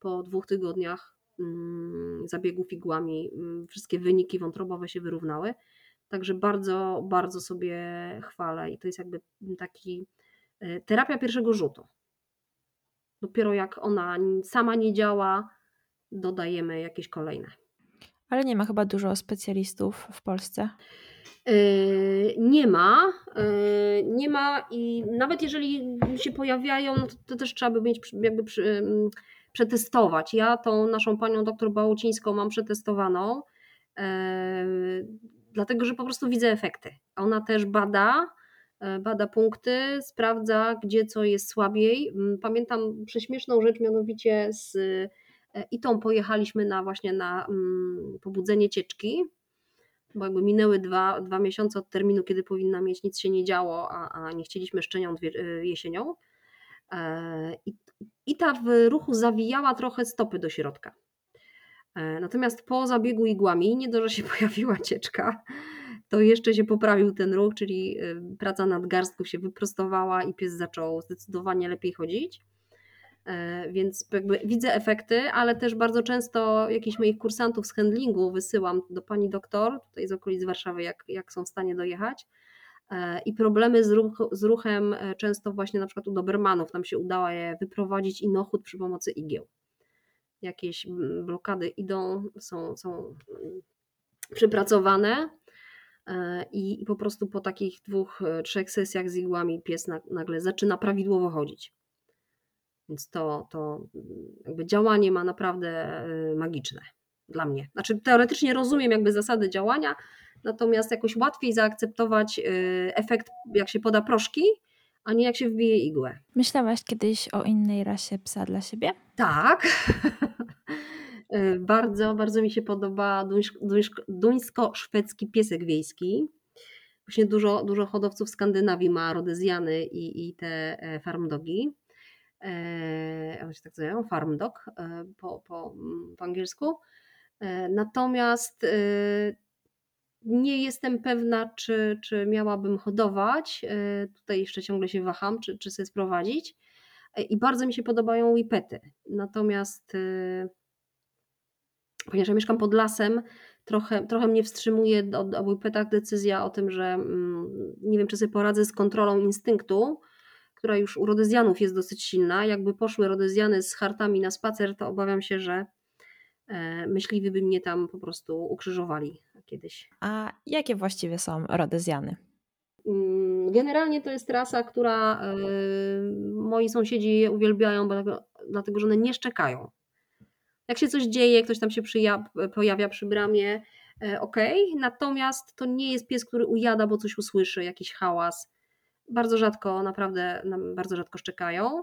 Po dwóch tygodniach mm, zabiegów igłami mm, wszystkie wyniki wątrobowe się wyrównały. Także bardzo, bardzo sobie chwalę i to jest jakby taki terapia pierwszego rzutu. Dopiero jak ona sama nie działa, dodajemy jakieś kolejne. Ale nie ma chyba dużo specjalistów w Polsce. Yy, nie ma, yy, nie ma i nawet jeżeli się pojawiają, no to, to też trzeba by mieć jakby przy, przetestować. Ja tą naszą panią doktor Bałucińską mam przetestowaną, dlatego że po prostu widzę efekty. Ona też bada, bada punkty, sprawdza, gdzie co jest słabiej. Mm, pamiętam prześmieszną rzecz, mianowicie z i tą pojechaliśmy na właśnie na mm, pobudzenie cieczki, bo jakby minęły dwa, dwa miesiące od terminu, kiedy powinna mieć, nic się nie działo, a, a nie chcieliśmy szczenią y, jesienią. E, I, I ta w ruchu zawijała trochę stopy do środka. E, natomiast po zabiegu igłami, nie dość, że się [LAUGHS] pojawiła cieczka, to jeszcze się poprawił ten ruch, czyli y, praca nadgarstków się wyprostowała i pies zaczął zdecydowanie lepiej chodzić. E, więc jakby widzę efekty, ale też bardzo często jakichś moich kursantów z handlingu wysyłam do pani doktor, tutaj z okolic Warszawy, jak, jak są w stanie dojechać. E, I problemy z, ruch, z ruchem e, często właśnie na przykład u Dobermanów nam się udało je wyprowadzić inochód przy pomocy igieł. Jakieś blokady idą, są, są przypracowane i po prostu po takich dwóch, trzech sesjach z igłami pies nagle zaczyna prawidłowo chodzić. Więc to, to jakby działanie ma naprawdę y, magiczne dla mnie. Znaczy teoretycznie rozumiem jakby zasady działania, natomiast jakoś łatwiej zaakceptować efekt jak się poda proszki, a nie jak się wbije igłę. Myślałaś kiedyś o innej rasie psa dla siebie? Tak. [LAUGHS] Y, bardzo, bardzo mi się podoba duńsko-szwedzki piesek wiejski. Właśnie dużo, dużo hodowców w Skandynawii ma rodezjany i, i te e, farmdogi. E, one się tak nazywają, farm dog e, po, po, mm, po angielsku. E, natomiast nie jestem pewna, czy, czy miałabym hodować. Tutaj jeszcze ciągle się waham, czy, czy sobie sprowadzić. I bardzo mi się podobają whipety. Natomiast ponieważ ja mieszkam pod lasem, trochę, trochę mnie wstrzymuje o, o whipetach decyzja o tym, że mm, nie wiem, czy sobie poradzę z kontrolą instynktu, która już u rodezjanów jest dosyć silna. Jakby poszły rodezjany z hartami na spacer, to obawiam się, że e, myśliwi by mnie tam po prostu ukrzyżowali kiedyś. A jakie właściwie są rodezjany? Mm, generalnie to jest rasa, która e, moi sąsiedzi uwielbiają, bo, dlatego że one nie szczekają. Jak się coś dzieje, ktoś tam się pojawia przy bramie, e, ok, natomiast to nie jest pies, który ujada, bo coś usłyszy, jakiś hałas bardzo rzadko, naprawdę bardzo rzadko szczekają.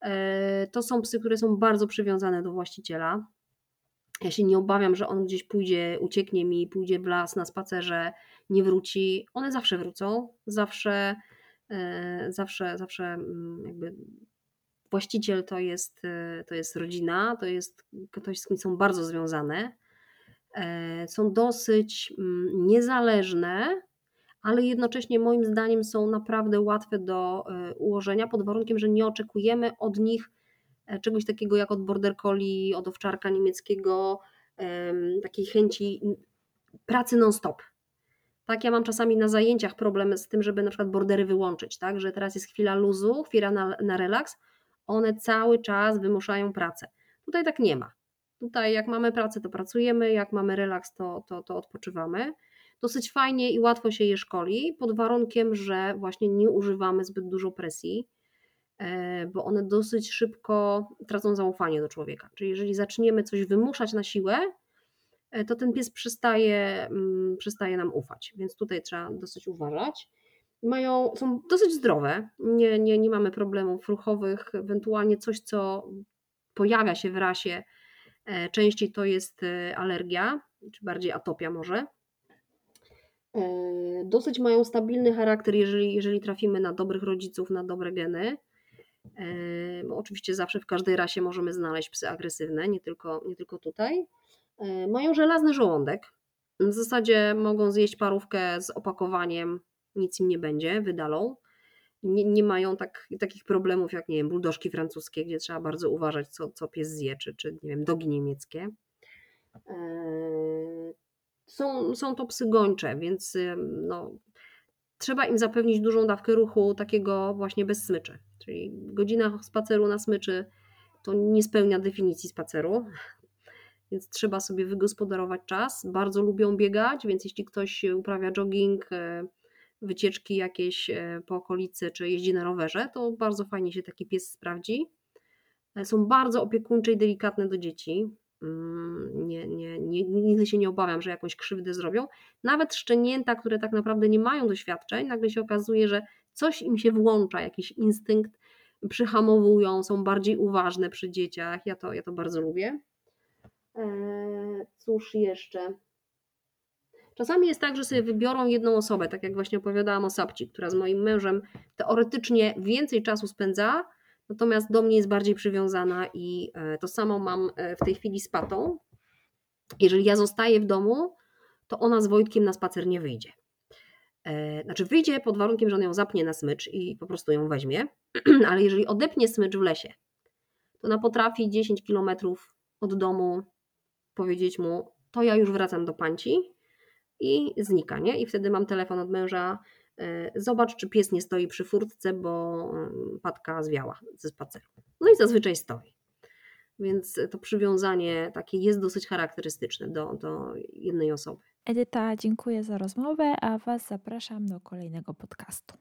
E, to są psy, które są bardzo przywiązane do właściciela. Ja się nie obawiam, że on gdzieś pójdzie, ucieknie mi, pójdzie w las na spacerze, nie wróci. One zawsze wrócą, zawsze, e, zawsze, zawsze mm, jakby właściciel to jest, e, to jest rodzina, to jest ktoś, z kim są bardzo związane. Są dosyć mm, niezależne, ale jednocześnie moim zdaniem są naprawdę łatwe do e, ułożenia pod warunkiem, że nie oczekujemy od nich e, czegoś takiego jak od border collie, od owczarka niemieckiego, takiej chęci pracy non-stop. Tak, ja mam czasami na zajęciach problemy z tym, żeby na przykład bordery wyłączyć, tak, że teraz jest chwila luzu, chwila na, na relaks, one cały czas wymuszają pracę. Tutaj tak nie ma. Tutaj jak mamy pracę, to pracujemy, jak mamy relaks, to, to, to odpoczywamy dosyć fajnie i łatwo się je szkoli, pod warunkiem, że właśnie nie używamy zbyt dużo presji, e, bo one dosyć szybko tracą zaufanie do człowieka. Czyli jeżeli zaczniemy coś wymuszać na siłę, e, to ten pies przestaje, mm, przestaje nam ufać, więc tutaj trzeba dosyć uważać. Mają, są dosyć zdrowe, nie, nie, nie mamy problemów ruchowych, ewentualnie coś, co pojawia się w rasie, e, częściej to jest alergia, czy bardziej atopia może. E, dosyć mają stabilny charakter, jeżeli, jeżeli trafimy na dobrych rodziców, na dobre geny. E, bo oczywiście zawsze w każdej rasie możemy znaleźć psy agresywne, nie tylko, nie tylko tutaj. E, mają żelazny żołądek. W zasadzie mogą zjeść parówkę z opakowaniem, nic im nie będzie, wydalą. nie, nie mają tak, takich problemów jak, nie wiem, buldożki francuskie, gdzie trzeba bardzo uważać, co, co pies zje, czy, czy nie wiem, dogi niemieckie. Eee, są, są to psy gończe, więc no, trzeba im zapewnić dużą dawkę ruchu, takiego właśnie bez smyczy. Czyli godzina spaceru na smyczy to nie spełnia definicji spaceru, [LAUGHS] więc trzeba sobie wygospodarować czas. Bardzo lubią biegać, więc jeśli ktoś uprawia jogging, e, wycieczki jakieś e, po okolicy, czy jeździ na rowerze, to bardzo fajnie się taki pies sprawdzi. E, są bardzo opiekuńcze i delikatne do dzieci. Mm, nie, nie, nie, nigdy się nie obawiam, że jakąś krzywdę zrobią. Nawet szczenięta, które tak naprawdę nie mają doświadczeń, nagle się okazuje, że coś im się włącza, jakiś instynkt, przyhamowują, są bardziej uważne przy dzieciach. Ja to, ja to bardzo lubię. Eee, cóż jeszcze? Czasami jest tak, że sobie wybiorą jedną osobę, tak jak właśnie opowiadałam o Sapci, która z moim mężem teoretycznie więcej czasu spędza, natomiast do mnie jest bardziej przywiązana i e, to samo mam e, w tej chwili z Patą. Jeżeli ja zostaję w domu, to ona z Wojtkiem na spacer nie wyjdzie. E, znaczy wyjdzie pod warunkiem, że on ją zapnie na smycz i po prostu ją weźmie, [CLEARS THROAT] ale jeżeli odepnie smycz w lesie, to ona potrafi 10 kilometrów od domu powiedzieć mu, to ja już wracam do panci i znika, nie? I wtedy mam telefon od męża, e, zobacz, czy pies nie stoi przy furtce, bo mm, patka zwiała ze spaceru. No i zazwyczaj stoi. Więc to przywiązanie takie jest dosyć charakterystyczne do, do jednej osoby. Edyta, dziękuję za rozmowę, a Was zapraszam do kolejnego podcastu.